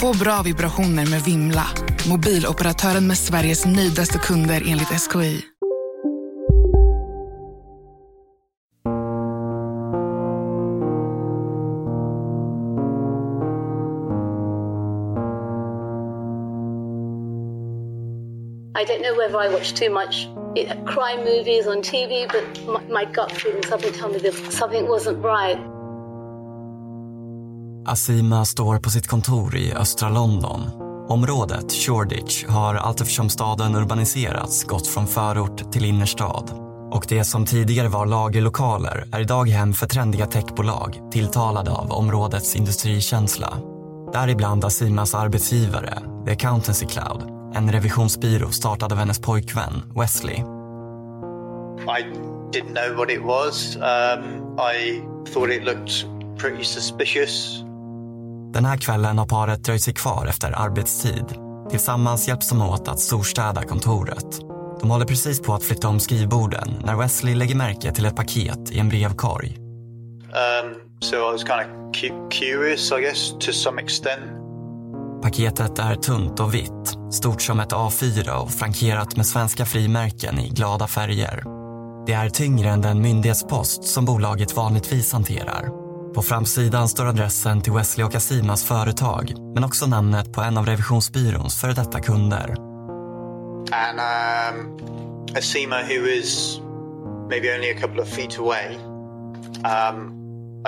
Få bra vibrationer med Vimla. Mobiloperatören med Sveriges nöjdaste kunder enligt SKI. I don't know whether I watch too much eh, crime movies on TV, but my, my gut feeling something told me that something wasn't right. Asima står på sitt kontor i östra London. Området, Shoreditch, har allt eftersom staden urbaniserats gått från förort till innerstad. Och det som tidigare var lagerlokaler är idag hem för trendiga techbolag tilltalade av områdets industrikänsla. Däribland Asimas arbetsgivare, The Accountancy Cloud, en revisionsbyrå startad av hennes pojkvän Wesley. I didn't know what it was. Um, I thought it looked pretty suspicious. Den här kvällen har paret dröjt sig kvar efter arbetstid. Tillsammans hjälps de åt att storstäda kontoret. De håller precis på att flytta om skrivborden när Wesley lägger märke till ett paket i en brevkorg. Um, so I was kind of cu- curious, I guess, to some extent. Paketet är tunt och vitt, stort som ett A4 och frankerat med svenska frimärken i glada färger. Det är tyngre än den myndighetspost som bolaget vanligtvis hanterar. På framsidan står adressen till Wesley och Asimas företag men också namnet på en av revisionsbyråns före detta kunder. And um, Asima, who is maybe only a couple of feet away, um,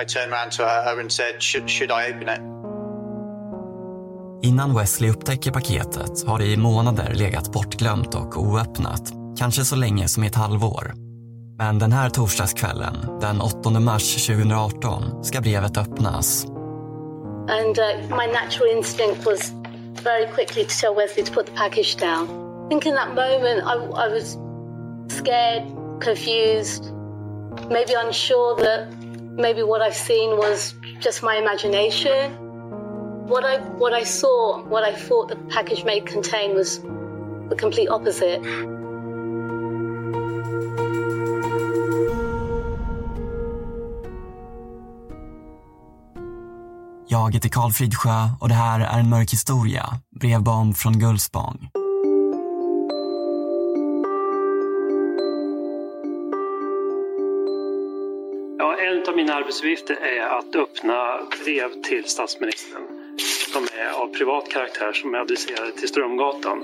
I turned around to her and said, should, should I open it? Innan Wesley upptäcker paketet har det i månader legat bortglömt och oöppnat. Kanske så länge som i ett halvår. Men den här torsdagskvällen, den 8 mars 2018, ska brevet öppnas. And uh, my natural instinct was very quickly to tell Wesley to put the package down. I think in that moment I, I was scared, confused, maybe unsure that maybe what I've seen was just my imagination. What I what I saw, what I thought the package may contain was the complete opposite. Jag heter Karl Fridsjö och det här är en mörk historia, brevbomb från Gullspång. Ja, en av mina arbetsuppgifter är att öppna brev till statsministern som är av privat karaktär som är adresserade till Strömgatan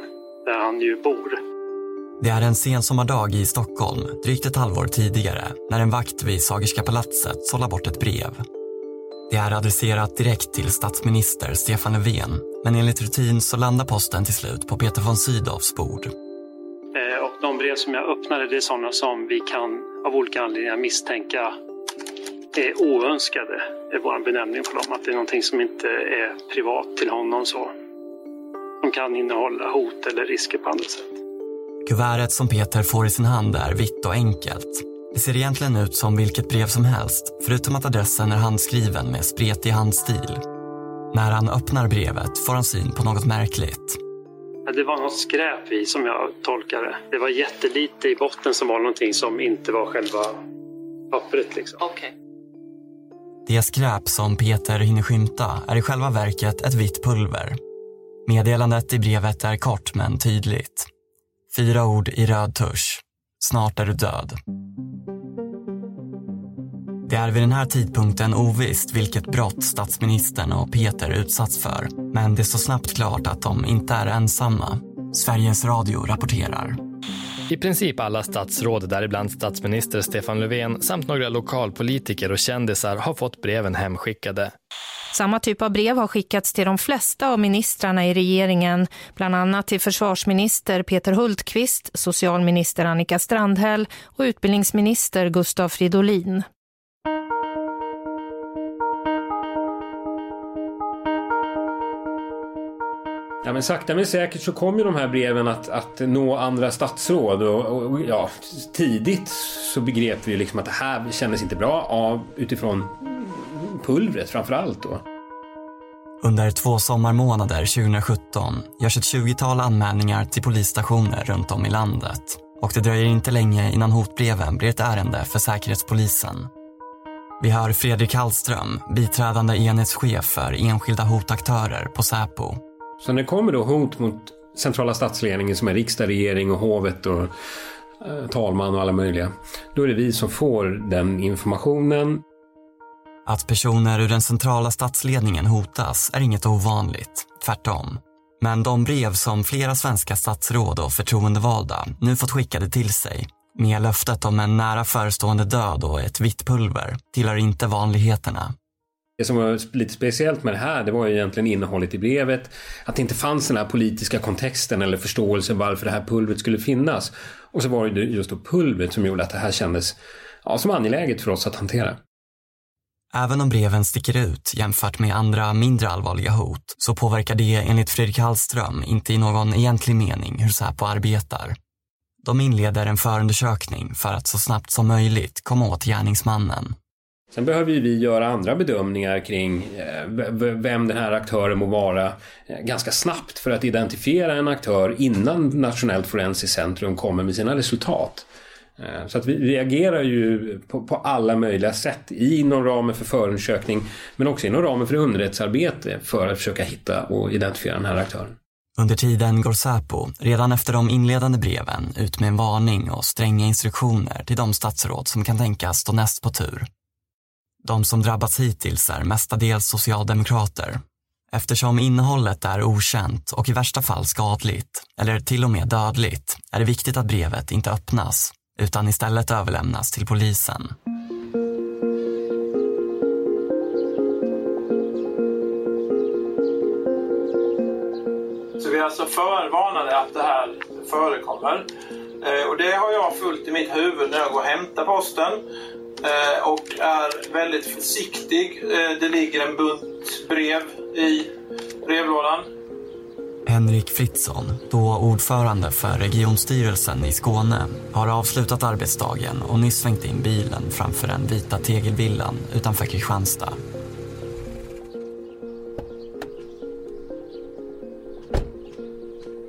där han ju bor. Det är en sensommardag i Stockholm, drygt ett halvår tidigare, när en vakt vid Sagerska palatset sållar bort ett brev. Det är adresserat direkt till statsminister Stefan Löfven, men enligt rutin så landar posten till slut på Peter von Sydows bord. Eh, och de brev som jag öppnade det är sådana som vi kan av olika anledningar misstänka är oönskade. är vår benämning på dem. Att det är någonting som inte är privat till honom så. Som kan innehålla hot eller risker på andra sätt. Kuvertet som Peter får i sin hand är vitt och enkelt. Det ser egentligen ut som vilket brev som helst, förutom att adressen är handskriven med spretig handstil. När han öppnar brevet får han syn på något märkligt. Ja, Det var något skräp i som jag tolkar det. Var jättelite i botten som var någonting som inte var själva pappret liksom. Det skräp som Peter hinner skymta är i själva verket ett vitt pulver. Meddelandet i brevet är kort men tydligt. Fyra ord i röd tusch. Snart är du död. Det är vid den här tidpunkten ovisst vilket brott statsministern och Peter utsatts för. Men det står snabbt klart att de inte är ensamma. Sveriges Radio rapporterar. I princip alla statsråd, däribland statsminister Stefan Löfven samt några lokalpolitiker och kändisar har fått breven hemskickade. Samma typ av brev har skickats till de flesta av ministrarna i regeringen, bland annat till försvarsminister Peter Hultqvist, socialminister Annika Strandhäll och utbildningsminister Gustav Fridolin. Ja, men sakta men säkert så kommer de här breven att, att nå andra statsråd. Och, och, ja, tidigt så begrep vi liksom att det här kändes inte bra av, utifrån pulvret framför allt. Då. Under två sommarmånader 2017 görs ett 20-tal anmälningar till polisstationer runt om i landet. Och det dröjer inte länge innan hotbreven blir ett ärende för Säkerhetspolisen. Vi hör Fredrik Hallström, biträdande enhetschef för enskilda hotaktörer på Säpo. Så när det kommer då hot mot centrala statsledningen som är riksdag, regering och hovet och eh, talman och alla möjliga. Då är det vi som får den informationen. Att personer ur den centrala statsledningen hotas är inget ovanligt, tvärtom. Men de brev som flera svenska statsråd och förtroendevalda nu fått skickade till sig med löftet om en nära förestående död och ett vitt pulver tillhör inte vanligheterna. Det som var lite speciellt med det här, det var ju egentligen innehållet i brevet. Att det inte fanns den här politiska kontexten eller förståelsen varför det här pulvret skulle finnas. Och så var det just då pulvret som gjorde att det här kändes ja, som angeläget för oss att hantera. Även om breven sticker ut jämfört med andra mindre allvarliga hot så påverkar det enligt Fredrik Hallström inte i någon egentlig mening hur Säpo arbetar. De inleder en förundersökning för att så snabbt som möjligt komma åt gärningsmannen. Sen behöver ju vi göra andra bedömningar kring eh, vem den här aktören må vara eh, ganska snabbt för att identifiera en aktör innan Nationellt forensiskt centrum kommer med sina resultat. Eh, så att vi reagerar ju på, på, alla möjliga sätt inom ramen för förundersökning men också inom ramen för underrättelsearbete för att försöka hitta och identifiera den här aktören. Under tiden går Säpo, redan efter de inledande breven, ut med en varning och stränga instruktioner till de statsråd som kan tänkas stå näst på tur. De som drabbats hittills är mestadels socialdemokrater. Eftersom innehållet är okänt och i värsta fall skadligt, eller till och med dödligt, är det viktigt att brevet inte öppnas, utan istället överlämnas till polisen. Så vi är alltså förvarnade att det här förekommer. Eh, och det har jag fullt i mitt huvud när jag går och hämtar posten. Eh, och är väldigt försiktig. Eh, det ligger en bunt brev i brevlådan. Henrik Fritzson, då ordförande för regionstyrelsen i Skåne, har avslutat arbetsdagen och nyss svängt in bilen framför den vita tegelvillan utanför Kristianstad.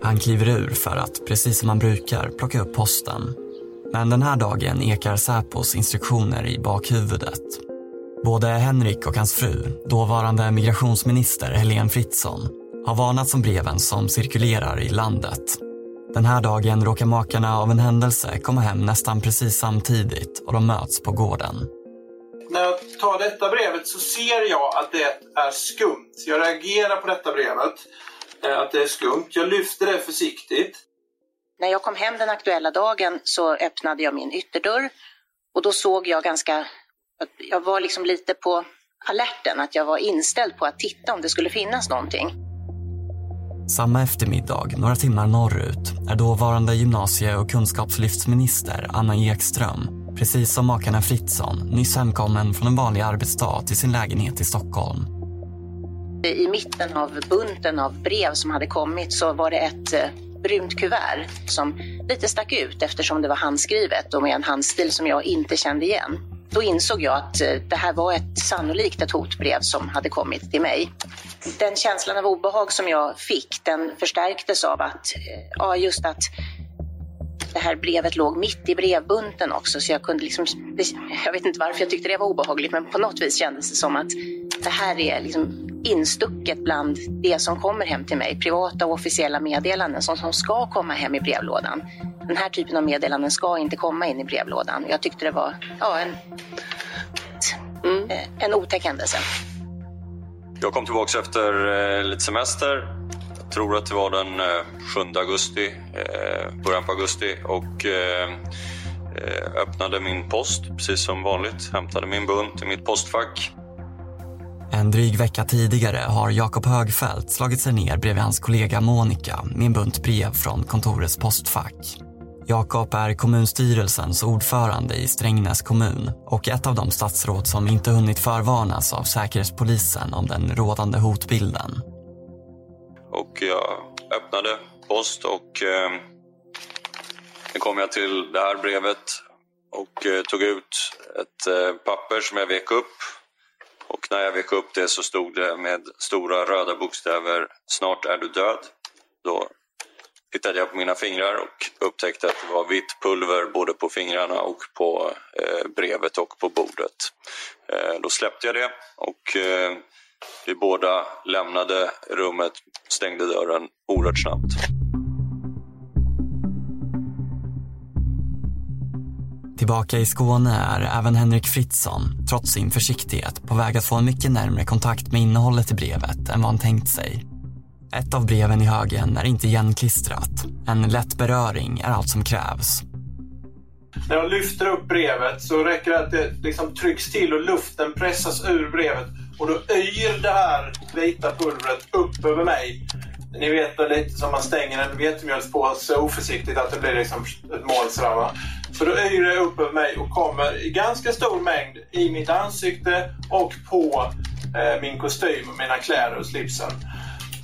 Han kliver ur för att, precis som han brukar, plocka upp posten men den här dagen ekar Säpos instruktioner i bakhuvudet. Både Henrik och hans fru, dåvarande migrationsminister Helene Fritzon, har varnats om breven som cirkulerar i landet. Den här dagen råkar makarna av en händelse komma hem nästan precis samtidigt och de möts på gården. När jag tar detta brevet så ser jag att det är skumt. Jag reagerar på detta brevet, eh, att det är skumt. Jag lyfter det försiktigt. När jag kom hem den aktuella dagen så öppnade jag min ytterdörr och då såg jag ganska, jag var liksom lite på alerten, att jag var inställd på att titta om det skulle finnas någonting. Samma eftermiddag, några timmar norrut, är dåvarande gymnasie och kunskapslyftsminister Anna Ekström, precis som makarna Fritzson, nyss hemkommen från en vanlig arbetsdag till sin lägenhet i Stockholm. I mitten av bunten av brev som hade kommit så var det ett eh, brunt kuvert som lite stack ut eftersom det var handskrivet och med en handstil som jag inte kände igen. Då insåg jag att eh, det här var ett sannolikt ett hotbrev som hade kommit till mig. Den känslan av obehag som jag fick, den förstärktes av att, eh, ja just att det här brevet låg mitt i brevbunten också så jag kunde liksom, jag vet inte varför jag tyckte det var obehagligt men på något vis kändes det som att det här är liksom instucket bland det som kommer hem till mig. Privata och officiella meddelanden som, som ska komma hem i brevlådan. Den här typen av meddelanden ska inte komma in i brevlådan. Jag tyckte det var ja, en, mm. en otäck händelse. Jag kom tillbaka efter eh, lite semester Jag tror att det var den eh, 7 augusti, eh, början på augusti och eh, öppnade min post precis som vanligt. Hämtade min bunt i mitt postfack. En dryg vecka tidigare har Jakob Högfeldt slagit sig ner bredvid hans kollega Monica med en bunt brev från kontorets postfack. Jakob är kommunstyrelsens ordförande i Strängnäs kommun och ett av de statsråd som inte hunnit förvarnas av Säkerhetspolisen om den rådande hotbilden. Och jag öppnade post och eh, Sen kom jag till det här brevet och eh, tog ut ett eh, papper som jag vek upp. Och när jag vek upp det så stod det med stora röda bokstäver Snart är du död. Då tittade jag på mina fingrar och upptäckte att det var vitt pulver både på fingrarna och på eh, brevet och på bordet. Eh, då släppte jag det och eh, vi båda lämnade rummet, stängde dörren oerhört snabbt. Tillbaka i Skåne är även Henrik Fritzson, trots sin försiktighet, på väg att få en mycket närmre kontakt med innehållet i brevet än vad han tänkt sig. Ett av breven i högen är inte igenklistrat. En lätt beröring är allt som krävs. När jag lyfter upp brevet så räcker det att det liksom trycks till och luften pressas ur brevet och då yr det här vita pulvret upp över mig. Ni vet väl lite som man stänger en vetemjölspåse oförsiktigt att det blir liksom ett mål sådär va. Så då yr det upp över mig och kommer i ganska stor mängd i mitt ansikte och på eh, min kostym och mina kläder och slipsen.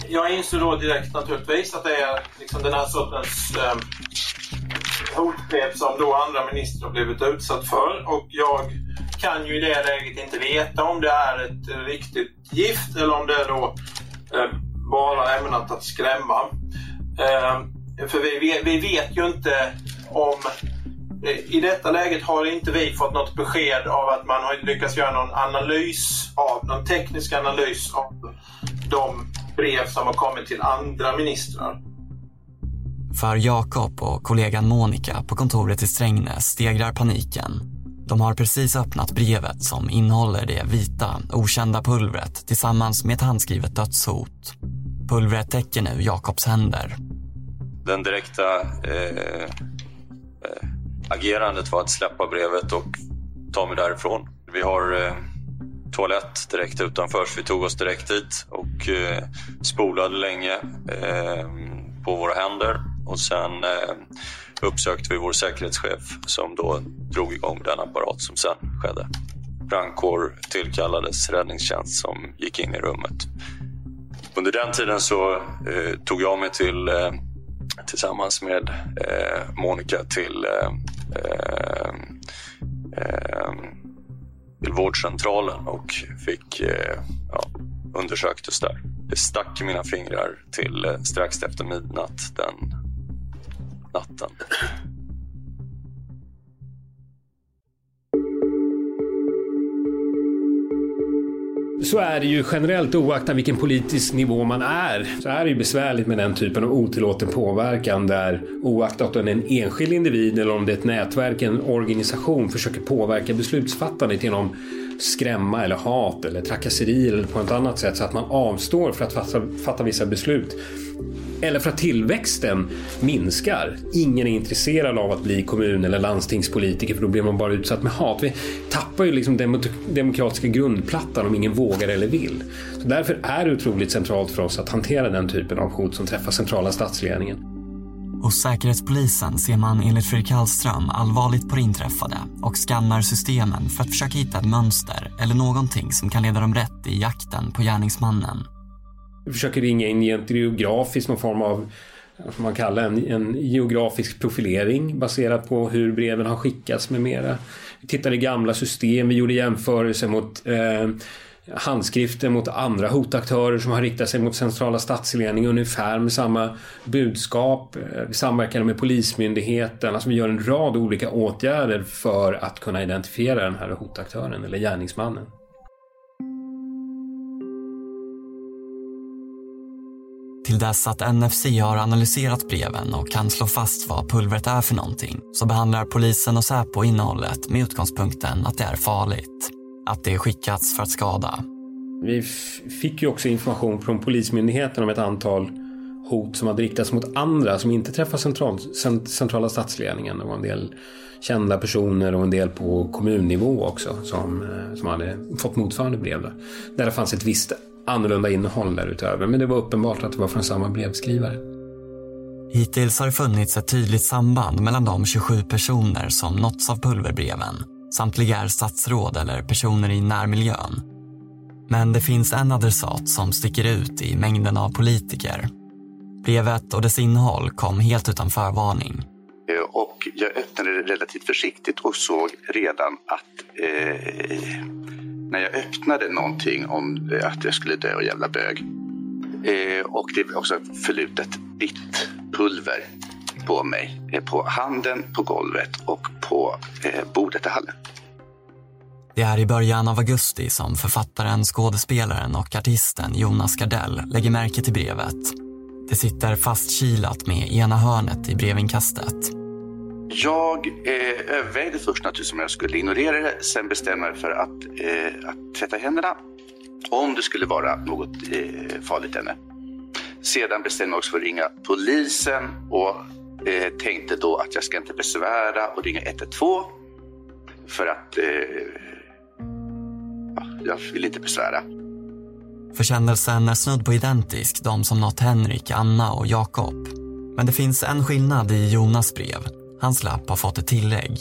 Jag inser då direkt naturligtvis att det är liksom den här sortens eh, hotbrev som då andra ministrar blivit utsatt för. Och jag kan ju i det läget inte veta om det är ett riktigt gift eller om det är då eh, bara ämnat att skrämma. Eh, för vi, vi vet ju inte om i detta läget har inte vi fått något besked av att man har lyckats göra någon analys av, någon teknisk analys av de brev som har kommit till andra ministrar. För Jakob och kollegan Monica på kontoret i Strängnäs stegrar paniken. De har precis öppnat brevet som innehåller det vita, okända pulvret tillsammans med ett handskrivet dödshot. Pulvret täcker nu Jakobs händer. Den direkta eh, eh, agerandet var att släppa brevet och ta mig därifrån. Vi har eh, toalett direkt utanför så vi tog oss direkt dit och eh, spolade länge eh, på våra händer och sen eh, uppsökte vi vår säkerhetschef som då drog igång den apparat som sen skedde. Brandkår tillkallades, räddningstjänst som gick in i rummet. Under den tiden så eh, tog jag mig till eh, tillsammans med eh, Monica till, eh, eh, eh till vårdcentralen och fick eh, ja, undersöktes där. Det stack i mina fingrar till eh, strax efter midnatt den natten. Så är det ju generellt oaktat vilken politisk nivå man är. Så är det ju besvärligt med den typen av otillåten påverkan där oaktat om det är en enskild individ eller om det är ett nätverk, en organisation försöker påverka beslutsfattandet genom skrämma eller hat eller trakasserier eller på ett annat sätt så att man avstår för att fatta, fatta vissa beslut. Eller för att tillväxten minskar. Ingen är intresserad av att bli kommun eller landstingspolitiker för då blir man bara utsatt med hat. Vi tappar ju liksom den demokratiska grundplattan om ingen vågar eller vill. Så därför är det otroligt centralt för oss att hantera den typen av hot som träffar centrala statsledningen. Hos Säkerhetspolisen ser man enligt Fredrik Hallström allvarligt på det inträffade och skannar systemen för att försöka hitta ett mönster eller någonting som kan leda dem rätt i jakten på gärningsmannen. Vi försöker ringa in geografiskt någon form av vad man kallar en, en geografisk profilering baserat på hur breven har skickats med mera. Vi tittade i gamla system, vi gjorde jämförelser mot eh, handskrifter mot andra hotaktörer som har riktat sig mot centrala statsledningen ungefär med samma budskap. Eh, vi samverkar med Polismyndigheten. Alltså vi gör en rad olika åtgärder för att kunna identifiera den här hotaktören eller gärningsmannen. Till dess att NFC har analyserat breven och kan slå fast vad pulvret är för någonting så behandlar polisen och Säpo innehållet med utgångspunkten att det är farligt. Att det skickats för att skada. Vi fick ju också information från Polismyndigheten om ett antal hot som hade riktats mot andra som inte träffar central, centrala statsledningen. Det var en del kända personer och en del på kommunnivå också som, eh, som hade fått motsvarande brev. Där. där det fanns ett visst annorlunda innehåll därutöver. Men det var uppenbart att det var från samma brevskrivare. Hittills har det funnits ett tydligt samband mellan de 27 personer som nåtts av pulverbreven. Samtliga är statsråd eller personer i närmiljön. Men det finns en adressat som sticker ut i mängden av politiker. Brevet och dess innehåll kom helt utan förvarning. Eh, och jag öppnade det relativt försiktigt och såg redan att eh, när jag öppnade någonting om eh, att jag skulle dö och jävla bög eh, och det var också förlutet vitt pulver på mig. Eh, på handen, på golvet och på eh, bordet i hallen. Det är i början av augusti som författaren, skådespelaren och artisten Jonas Gardell lägger märke till brevet. Det sitter fastkilat med ena hörnet i brevinkastet. Jag eh, övervägde först naturligtvis om jag skulle ignorera det. Sen bestämde jag för att, eh, att tvätta händerna. Om det skulle vara något eh, farligt ämne. Sedan bestämde jag också för att ringa polisen och eh, tänkte då att jag ska inte besvära och ringa 112. För att eh, ja, jag vill inte besvära. Försändelsen är snudd på identisk de som nått Henrik, Anna och Jakob. Men det finns en skillnad i Jonas brev. Hans lapp har fått ett tillägg.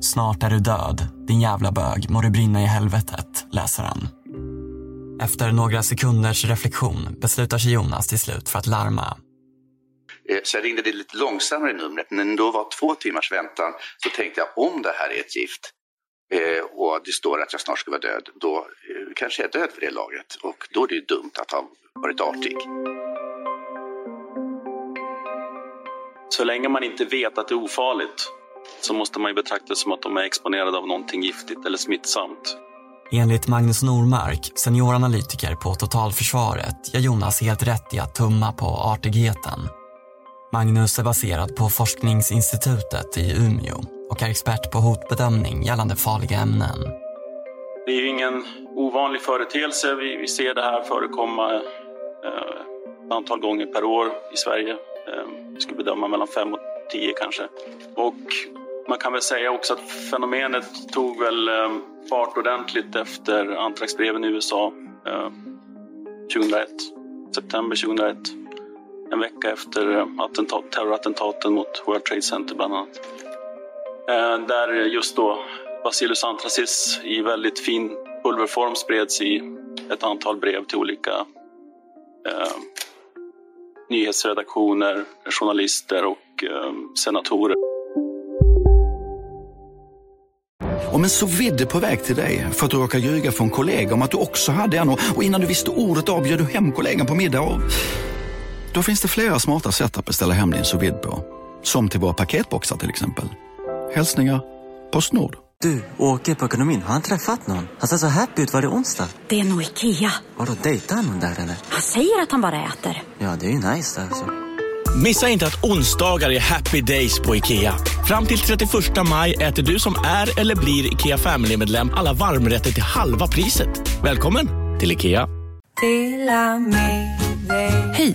Snart är du död, din jävla bög, må du brinna i helvetet, läser han. Efter några sekunders reflektion beslutar sig Jonas till slut för att larma. Eh, så jag ringde det lite långsammare numret. Det då var två timmars väntan så tänkte jag om det här är ett gift eh, och det står att jag snart ska vara död, då eh, kanske jag är död för det laget. Och då är det ju dumt att ha varit artig. Så länge man inte vet att det är ofarligt så måste man ju betrakta det som att de är exponerade av någonting giftigt eller smittsamt. Enligt Magnus Normark, senioranalytiker på Totalförsvaret, gör Jonas helt rätt i att tumma på artigheten. Magnus är baserad på Forskningsinstitutet i Umeå och är expert på hotbedömning gällande farliga ämnen. Det är ju ingen ovanlig företeelse. Vi, vi ser det här förekomma eh, ett antal gånger per år i Sverige. Eh, vi skulle bedöma mellan fem och tio kanske. Och man kan väl säga också att fenomenet tog väl eh, fart ordentligt efter antraxbreven i USA eh, 2001, september 2001. En vecka efter attentat, terrorattentaten mot World Trade Center bland annat. Eh, där just då Bacillus anthracis i väldigt fin pulverform spreds i ett antal brev till olika eh, nyhetsredaktioner, journalister och eh, senatorer. Om en så vidde på väg till dig för att du råkar ljuga från kollega om att du också hade en och innan du visste ordet av du hem kollegan på middag och... Då finns det flera smarta sätt att beställa hem din sous på. Som till våra paketboxar till exempel. Hälsningar Postnord. Du, åker på ekonomin. Har han träffat någon? Han ser så happy ut. Var det onsdag? Det är nog Ikea. Har du dejtat någon där eller? Han säger att han bara äter. Ja, det är ju nice alltså. Missa inte att onsdagar är happy days på IKEA. Fram till 31 maj äter du som är eller blir IKEA Family-medlem alla varmrätter till halva priset. Välkommen till IKEA. Hej!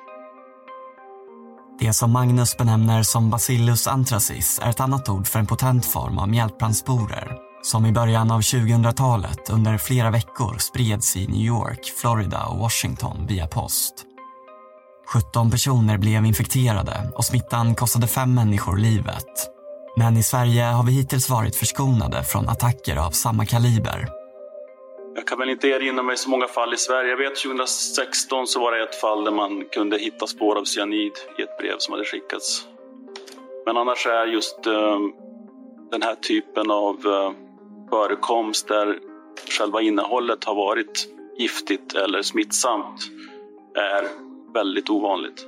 Det som Magnus benämner som Bacillus anthracis är ett annat ord för en potent form av mjältbrandsporer som i början av 2000-talet under flera veckor spreds i New York, Florida och Washington via post. 17 personer blev infekterade och smittan kostade fem människor livet. Men i Sverige har vi hittills varit förskonade från attacker av samma kaliber. Jag kan väl inte erinra mig så många fall i Sverige. Jag vet 2016 så var det ett fall där man kunde hitta spår av cyanid i ett brev som hade skickats. Men annars är just eh, den här typen av eh, förekomst där själva innehållet har varit giftigt eller smittsamt är väldigt ovanligt.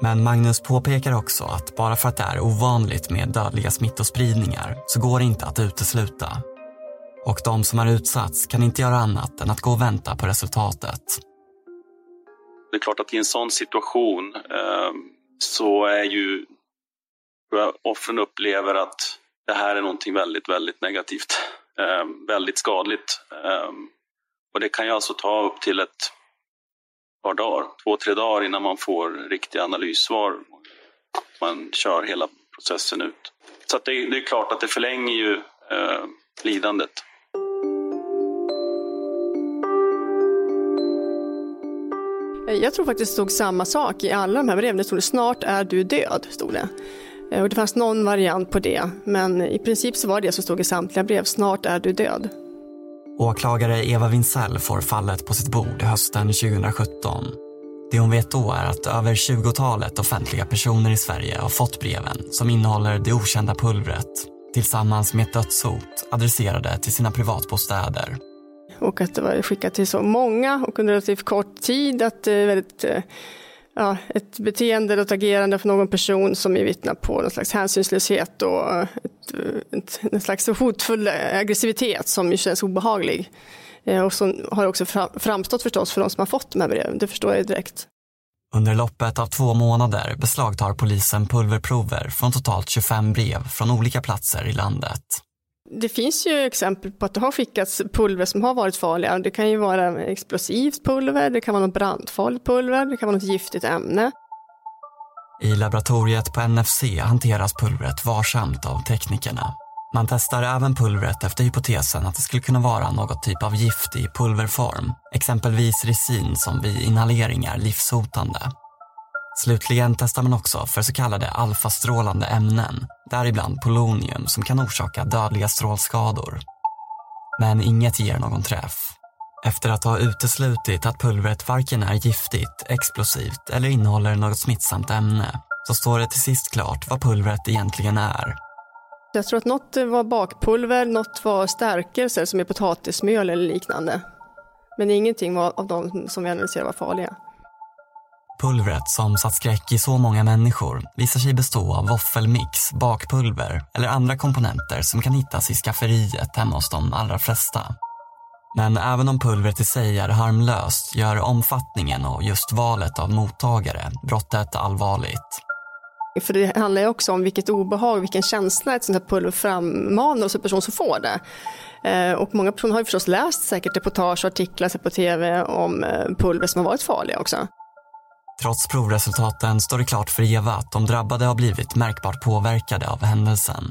Men Magnus påpekar också att bara för att det är ovanligt med dödliga smittospridningar så går det inte att utesluta. Och de som har utsatts kan inte göra annat än att gå och vänta på resultatet. Det är klart att i en sån situation eh, så är ju offren upplever att det här är någonting väldigt, väldigt negativt. Eh, väldigt skadligt. Eh, och det kan ju alltså ta upp till ett par dagar, två, tre dagar innan man får riktiga analyssvar. Man kör hela processen ut. Så det, det, är klart att det förlänger ju eh, lidandet. Jag tror faktiskt det stod samma sak i alla de här breven. Det stod snart är du död. Stod det. Eh, och det fanns någon variant på det, men i princip så var det som stod i samtliga brev. Snart är du död. Åklagare Eva Winsell får fallet på sitt bord hösten 2017. Det hon vet då är att över 20-talet offentliga personer i Sverige har fått breven som innehåller det okända pulvret tillsammans med ett dödshot adresserade till sina privatbostäder. Och att det var skickat till så många och under relativt kort tid att det är väldigt eh, ja, ett beteende eller ett agerande från någon person som är vittnar på någon slags hänsynslöshet och eh, ett, ett, en slags hotfull aggressivitet som ju känns obehaglig. Och som har också framstått förstås för de som har fått de här breven, det förstår jag direkt. Under loppet av två månader beslagtar polisen pulverprover från totalt 25 brev från olika platser i landet. Det finns ju exempel på att det har skickats pulver som har varit farliga. Det kan ju vara explosivt pulver, det kan vara något brandfarligt pulver, det kan vara något giftigt ämne. I laboratoriet på NFC hanteras pulvret varsamt av teknikerna. Man testar även pulvret efter hypotesen att det skulle kunna vara något typ av gift i pulverform. Exempelvis resin som vid inhalering är livshotande. Slutligen testar man också för så kallade alfastrålande ämnen, däribland polonium som kan orsaka dödliga strålskador. Men inget ger någon träff. Efter att ha uteslutit att pulvret varken är giftigt, explosivt eller innehåller något smittsamt ämne så står det till sist klart vad pulvret egentligen är. Jag tror att något var bakpulver, något var stärkelse som är potatismjöl eller liknande. Men ingenting av de som vi analyserade var farliga. Pulvret som satt skräck i så många människor visar sig bestå av våffelmix, bakpulver eller andra komponenter som kan hittas i skafferiet hemma hos de allra flesta. Men även om pulvret i sig är harmlöst gör omfattningen och just valet av mottagare brottet allvarligt. För det handlar ju också om vilket obehag, vilken känsla ett sånt här pulver frammanar hos en person som får det. Eh, och många personer har ju förstås läst säkert reportage och artiklar på tv om eh, pulver som har varit farliga också. Trots provresultaten står det klart för Eva att de drabbade har blivit märkbart påverkade av händelsen.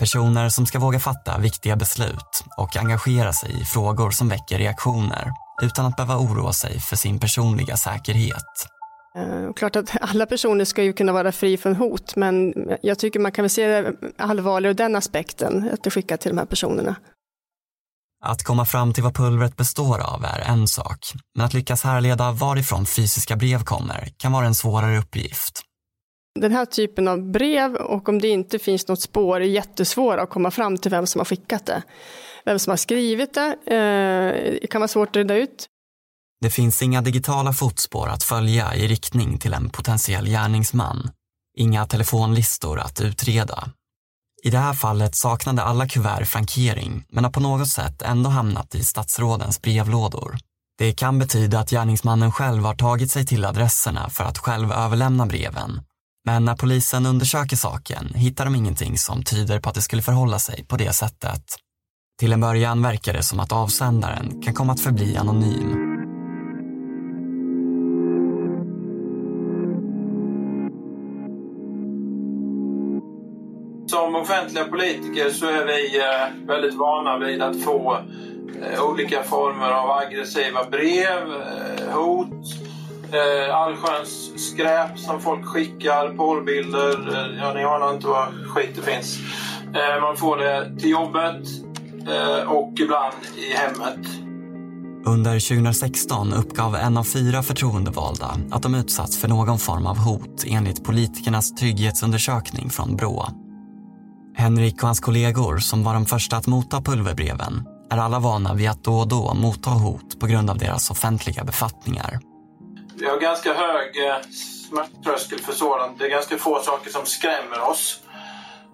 Personer som ska våga fatta viktiga beslut och engagera sig i frågor som väcker reaktioner utan att behöva oroa sig för sin personliga säkerhet. Eh, klart att alla personer ska ju kunna vara fri från hot, men jag tycker man kan väl se det allvarligare ur den aspekten, att det skickar till de här personerna. Att komma fram till vad pulvret består av är en sak, men att lyckas härleda varifrån fysiska brev kommer kan vara en svårare uppgift. Den här typen av brev och om det inte finns något spår är jättesvåra att komma fram till vem som har skickat det. Vem som har skrivit det eh, kan vara svårt att reda ut. Det finns inga digitala fotspår att följa i riktning till en potentiell gärningsman. Inga telefonlistor att utreda i det här fallet saknade alla kuvert frankering men har på något sätt ändå hamnat i statsrådens brevlådor. Det kan betyda att gärningsmannen själv har tagit sig till adresserna för att själv överlämna breven. Men när polisen undersöker saken hittar de ingenting som tyder på att det skulle förhålla sig på det sättet. Till en början verkar det som att avsändaren kan komma att förbli anonym. Som offentliga politiker så är vi eh, väldigt vana vid att få eh, olika former av aggressiva brev, eh, hot, allsköns skräp som folk skickar, porrbilder. Ja, ni anar inte vad skit det finns. Man får det till jobbet och ibland i hemmet. Under 2016 uppgav en av fyra förtroendevalda att de utsatts för någon form av hot enligt politikernas trygghetsundersökning från Brå. Henrik och hans kollegor, som var de första att motta pulverbreven, är alla vana vid att då och då motta hot på grund av deras offentliga befattningar. Vi har ganska hög eh, smärttröskel för sådant. Det är ganska få saker som skrämmer oss.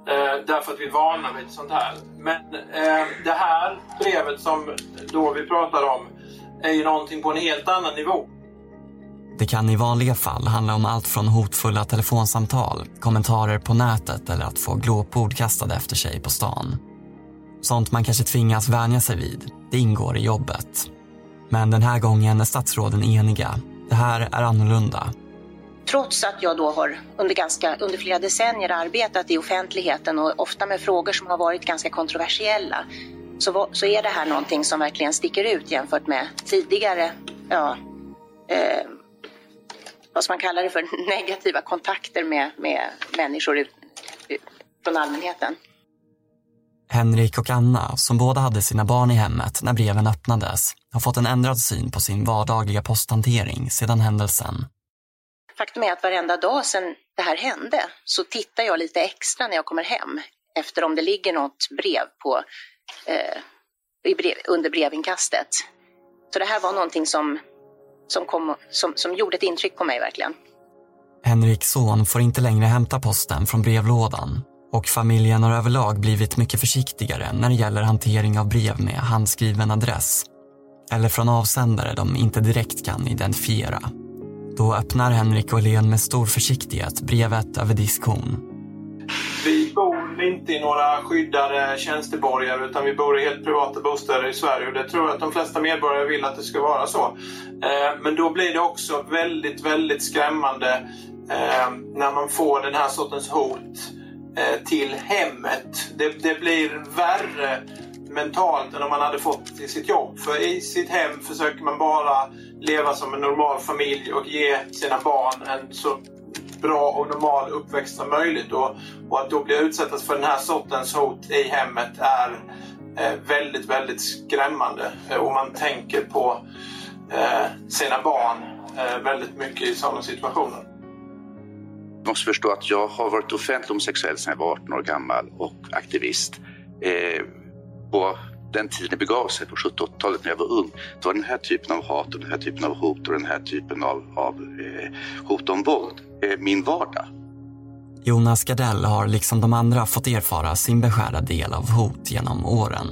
Eh, därför att vi är vana vid sånt här. Men eh, det här brevet som då vi pratar om är ju någonting på en helt annan nivå. Det kan i vanliga fall handla om allt från hotfulla telefonsamtal, kommentarer på nätet eller att få glåpord kastade efter sig på stan. Sånt man kanske tvingas vänja sig vid. Det ingår i jobbet. Men den här gången är statsråden eniga. Det här är annorlunda. Trots att jag då har under, ganska, under flera decennier arbetat i offentligheten och ofta med frågor som har varit ganska kontroversiella så, så är det här någonting som verkligen sticker ut jämfört med tidigare, ja, eh, vad ska man kalla det för, negativa kontakter med, med människor ut, ut, från allmänheten. Henrik och Anna, som båda hade sina barn i hemmet när breven öppnades, har fått en ändrad syn på sin vardagliga posthantering sedan händelsen. Faktum är att varenda dag sedan det här hände så tittar jag lite extra när jag kommer hem efter om det ligger något brev på, eh, brev, under brevinkastet. Så det här var någonting som, som, kom, som, som gjorde ett intryck på mig verkligen. Henriks son får inte längre hämta posten från brevlådan och familjen har överlag blivit mycket försiktigare när det gäller hantering av brev med handskriven adress eller från avsändare de inte direkt kan identifiera. Då öppnar Henrik och Helene med stor försiktighet brevet över diskhon. Vi bor inte i några skyddade tjänsteborgar utan vi bor i helt privata bostäder i Sverige och det tror jag att de flesta medborgare vill att det ska vara så. Eh, men då blir det också väldigt, väldigt skrämmande eh, när man får den här sortens hot eh, till hemmet. Det, det blir värre mentalt än om man hade fått till sitt jobb. För i sitt hem försöker man bara leva som en normal familj och ge sina barn en så bra och normal uppväxt som möjligt. Och, och att då bli utsatt för den här sortens hot i hemmet är eh, väldigt, väldigt skrämmande. Eh, och man tänker på eh, sina barn eh, väldigt mycket i sådana situationer. Du måste förstå att jag har varit offentlig homosexuell sedan jag var 18 år gammal och aktivist. Eh, på den tiden det begav sig på 70-80-talet när jag var ung, då var den här typen av hat och den här typen av hot och den här typen av, av eh, hot om våld eh, min vardag. Jonas Gardell har liksom de andra fått erfara sin beskärda del av hot genom åren.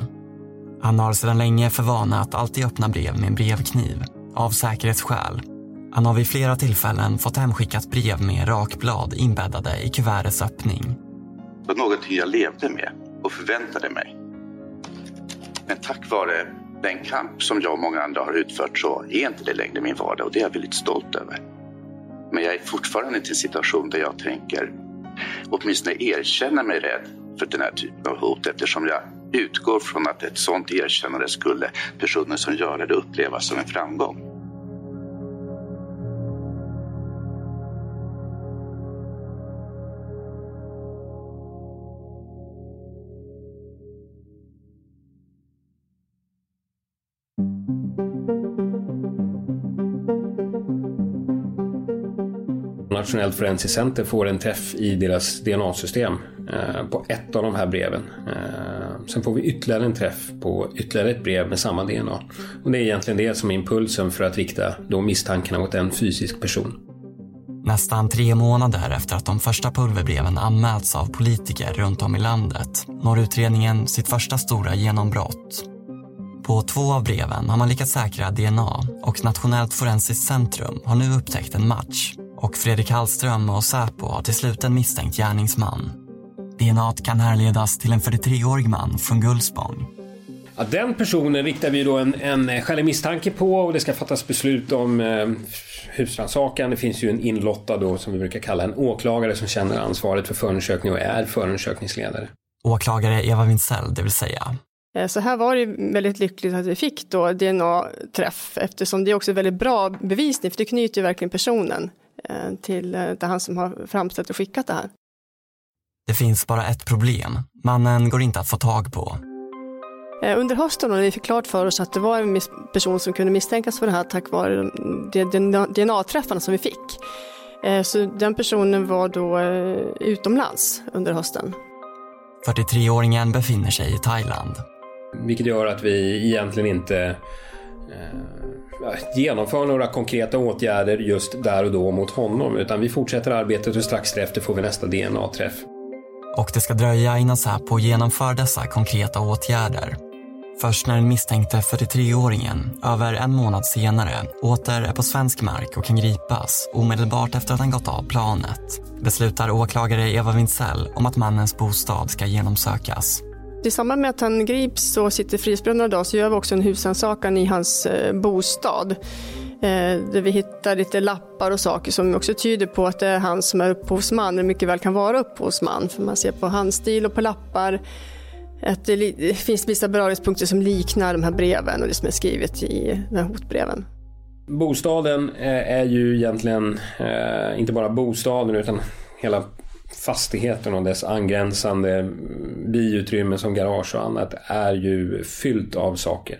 Han har sedan länge för vana att alltid öppna brev med en brevkniv, av säkerhetsskäl. Han har vid flera tillfällen fått hemskickat brev med rakblad inbäddade i kuvertets öppning. Det var någonting jag levde med och förväntade mig. Men tack vare den kamp som jag och många andra har utfört så är inte det längre min vardag och det är jag väldigt stolt över. Men jag är fortfarande i en situation där jag tänker åtminstone erkänna mig rädd för den här typen av hot eftersom jag utgår från att ett sådant erkännande skulle personer som gör det uppleva som en framgång. Nationellt forensiskt center får en träff i deras DNA-system eh, på ett av de här breven. Eh, sen får vi ytterligare en träff på ytterligare ett brev med samma DNA. Och det är egentligen det som är impulsen för att rikta då misstankarna mot en fysisk person. Nästan tre månader efter att de första pulverbreven anmälts av politiker runt om i landet når utredningen sitt första stora genombrott. På två av breven har man lyckats säkra DNA och Nationellt forensiskt centrum har nu upptäckt en match och Fredrik Hallström och Säpo har till slut en misstänkt gärningsman. DNA kan härledas till en 43-årig man från Gullspång. Ja, den personen riktar vi då en, en skälig misstanke på och det ska fattas beslut om eh, husrannsakan. Det finns ju en inlottad då, som vi brukar kalla en åklagare som känner ansvaret för förundersökning och är förundersökningsledare. Åklagare Eva Wintzell, det vill säga. Så här var det väldigt lyckligt att vi fick då DNA-träff eftersom det är också väldigt bra bevisning för det knyter ju verkligen personen till, till han som har framställt och skickat det här. Det finns bara ett problem. Mannen går inte att få tag på. Under hösten när vi fick klart för oss att det var en person som kunde misstänkas för det här tack vare de DNA-träffarna som vi fick. Så den personen var då utomlands under hösten. 43-åringen befinner sig i Thailand. Vilket gör att vi egentligen inte eh, genomför några konkreta åtgärder just där och då mot honom utan vi fortsätter arbetet och strax efter får vi nästa DNA-träff. Och det ska dröja innan Säpo genomför dessa konkreta åtgärder. Först när den misstänkte 43-åringen, över en månad senare, åter är på svensk mark och kan gripas omedelbart efter att han gått av planet, beslutar åklagare Eva Wintzell om att mannens bostad ska genomsökas. I samband med att han grips och sitter frihetsberövad idag så gör vi också en husrannsakan i hans eh, bostad. Eh, där vi hittar lite lappar och saker som också tyder på att det är han som är upphovsman, eller mycket väl kan vara upphovsman. För man ser på handstil och på lappar att det finns vissa beröringspunkter som liknar de här breven och det som är skrivet i de här hotbreven. Bostaden eh, är ju egentligen inte bara bostaden utan hela fastigheten och dess angränsande biutrymme som garage och annat är ju fyllt av saker.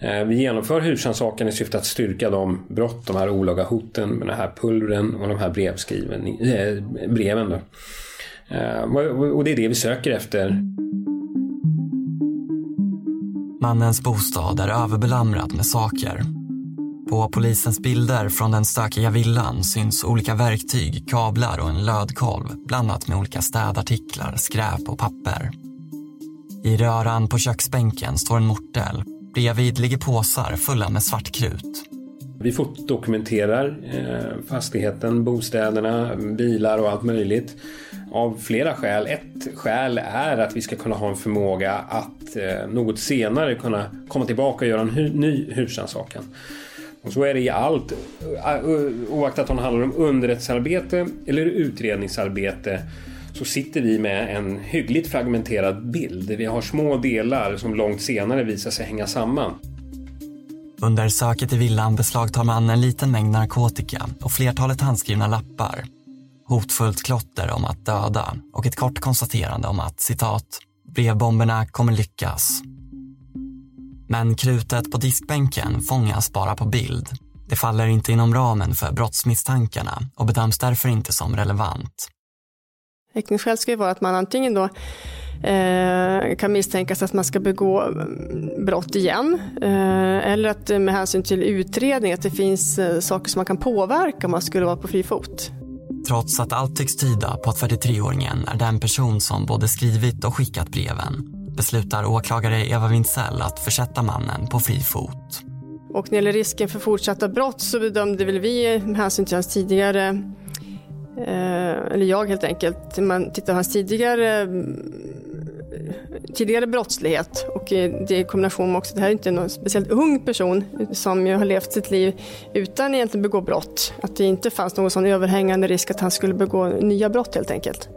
Eh, vi genomför husrannsakan i syfte att styrka de brott, de här olaga hoten med den här pulvren och de här brevskriven, äh, breven. Då. Eh, och det är det vi söker efter. Mannens bostad är överbelamrad med saker. På polisens bilder från den stökiga villan syns olika verktyg, kablar och en lödkolv blandat med olika städartiklar, skräp och papper. I röran på köksbänken står en mortel. Bredvid ligger påsar fulla med svartkrut. Vi fotodokumenterar eh, fastigheten, bostäderna, bilar och allt möjligt. Av flera skäl. Ett skäl är att vi ska kunna ha en förmåga att eh, något senare kunna komma tillbaka och göra en ny husrannsakan. Och så är det i allt, oaktat om det handlar om underrättelsearbete eller utredningsarbete så sitter vi med en hyggligt fragmenterad bild. Vi har små delar som långt senare visar sig hänga samman. Under söket i villan beslagtar man en liten mängd narkotika och flertalet handskrivna lappar. Hotfullt klotter om att döda och ett kort konstaterande om att citat, brevbomberna kommer lyckas. Men krutet på diskbänken fångas bara på bild. Det faller inte inom ramen för brottsmisstankarna och bedöms därför inte som relevant. Häktningsskäl ska ju vara att man antingen då eh, kan misstänkas att man ska begå mm, brott igen. Eh, eller att med hänsyn till utredning att det finns eh, saker som man kan påverka om man skulle vara på fri fot. Trots att allt tycks tyda på att 43-åringen är den person som både skrivit och skickat breven beslutar åklagare Eva Wintzell att försätta mannen på fri fot. Och när det gäller risken för fortsatta brott så bedömde väl vi med hänsyn till hans tidigare, eh, eller jag helt enkelt, man tittar på hans tidigare tidigare brottslighet och det i kombination med också, det här är inte någon speciellt ung person som ju har levt sitt liv utan egentligen begå brott. Att det inte fanns någon sån överhängande risk att han skulle begå nya brott helt enkelt.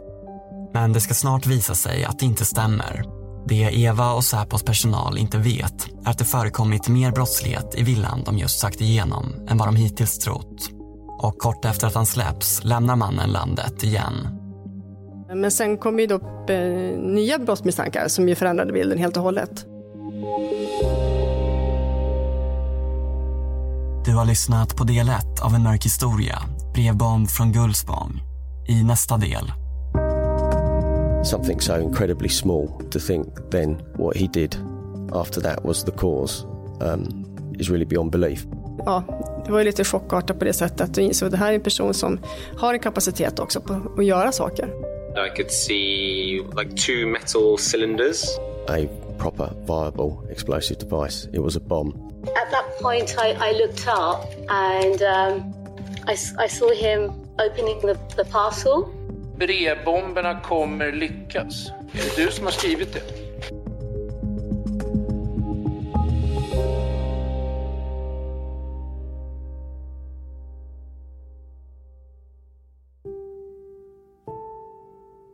Men det ska snart visa sig att det inte stämmer. Det Eva och Säpos personal inte vet är att det förekommit mer brottslighet i villan de just sagt igenom än vad de hittills trott. Och kort efter att han släpps lämnar mannen landet igen. Men sen kom ju då upp eh, nya brottsmisstankar som ju förändrade bilden helt och hållet. Du har lyssnat på del 1 av en mörk historia, brevbomb från Gullspång. I nästa del something so incredibly small to think then what he did after that was the cause um, is really beyond belief. Ja, det var ju lite chockartat på det sättet att du insåg att det här är en person som har en kapacitet också på att göra saker. I could see like two metal cylinders. A proper viable explosive device. It was a bomb. At that point I, I looked up and um, I, I saw him opening the, the parcel brevbomberna kommer lyckas. Är det du som har skrivit det?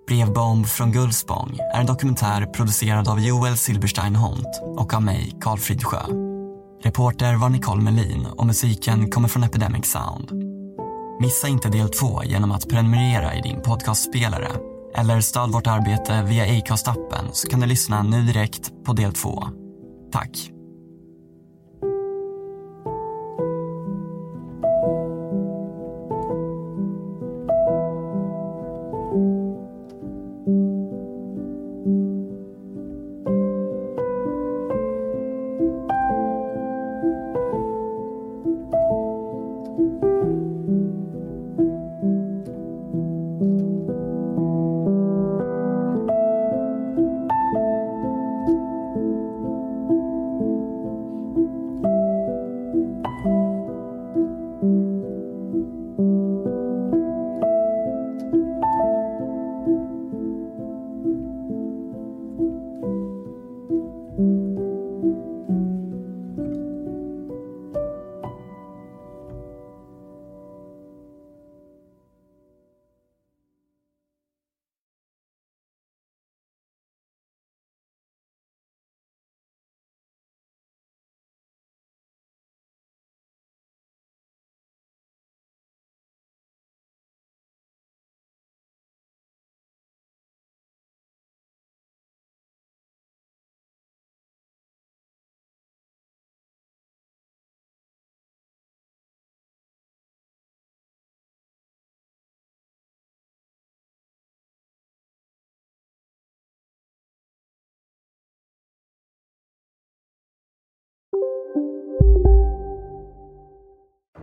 Brevbomb från Gullspång är en dokumentär producerad av Joel Silberstein Hont och av mig, Karl Fridsjö. Reporter var Nicole Melin och musiken kommer från Epidemic Sound. Missa inte del två genom att prenumerera i din podcastspelare eller stöd vårt arbete via Acast-appen så kan du lyssna nu direkt på del två. Tack!